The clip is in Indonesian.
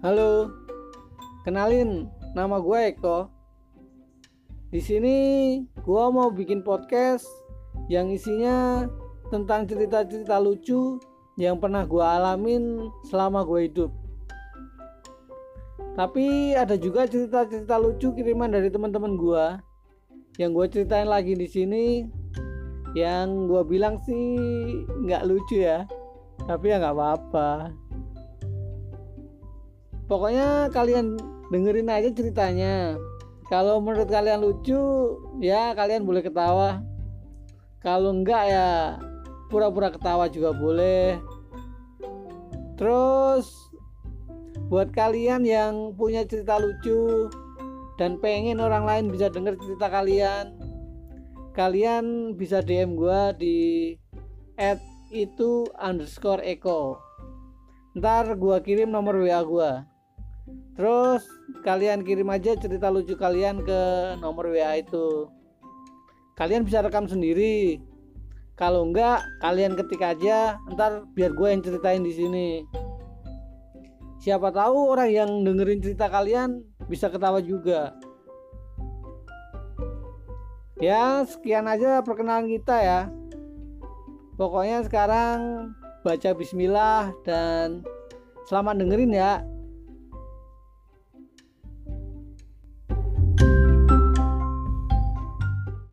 Halo, kenalin nama gue Eko. Di sini gue mau bikin podcast yang isinya tentang cerita-cerita lucu yang pernah gue alamin selama gue hidup. Tapi ada juga cerita-cerita lucu kiriman dari teman-teman gue yang gue ceritain lagi di sini. Yang gue bilang sih nggak lucu ya, tapi ya nggak apa-apa pokoknya kalian dengerin aja ceritanya. Kalau menurut kalian lucu ya kalian boleh ketawa. Kalau enggak ya pura-pura ketawa juga boleh. Terus buat kalian yang punya cerita lucu dan pengen orang lain bisa denger cerita kalian kalian bisa DM gua di at itu underscore eko. Ntar gua kirim nomor WA gua Terus kalian kirim aja cerita lucu kalian ke nomor WA itu. Kalian bisa rekam sendiri. Kalau enggak, kalian ketik aja, ntar biar gue yang ceritain di sini. Siapa tahu orang yang dengerin cerita kalian bisa ketawa juga. Ya, sekian aja perkenalan kita ya. Pokoknya sekarang baca bismillah dan selamat dengerin ya.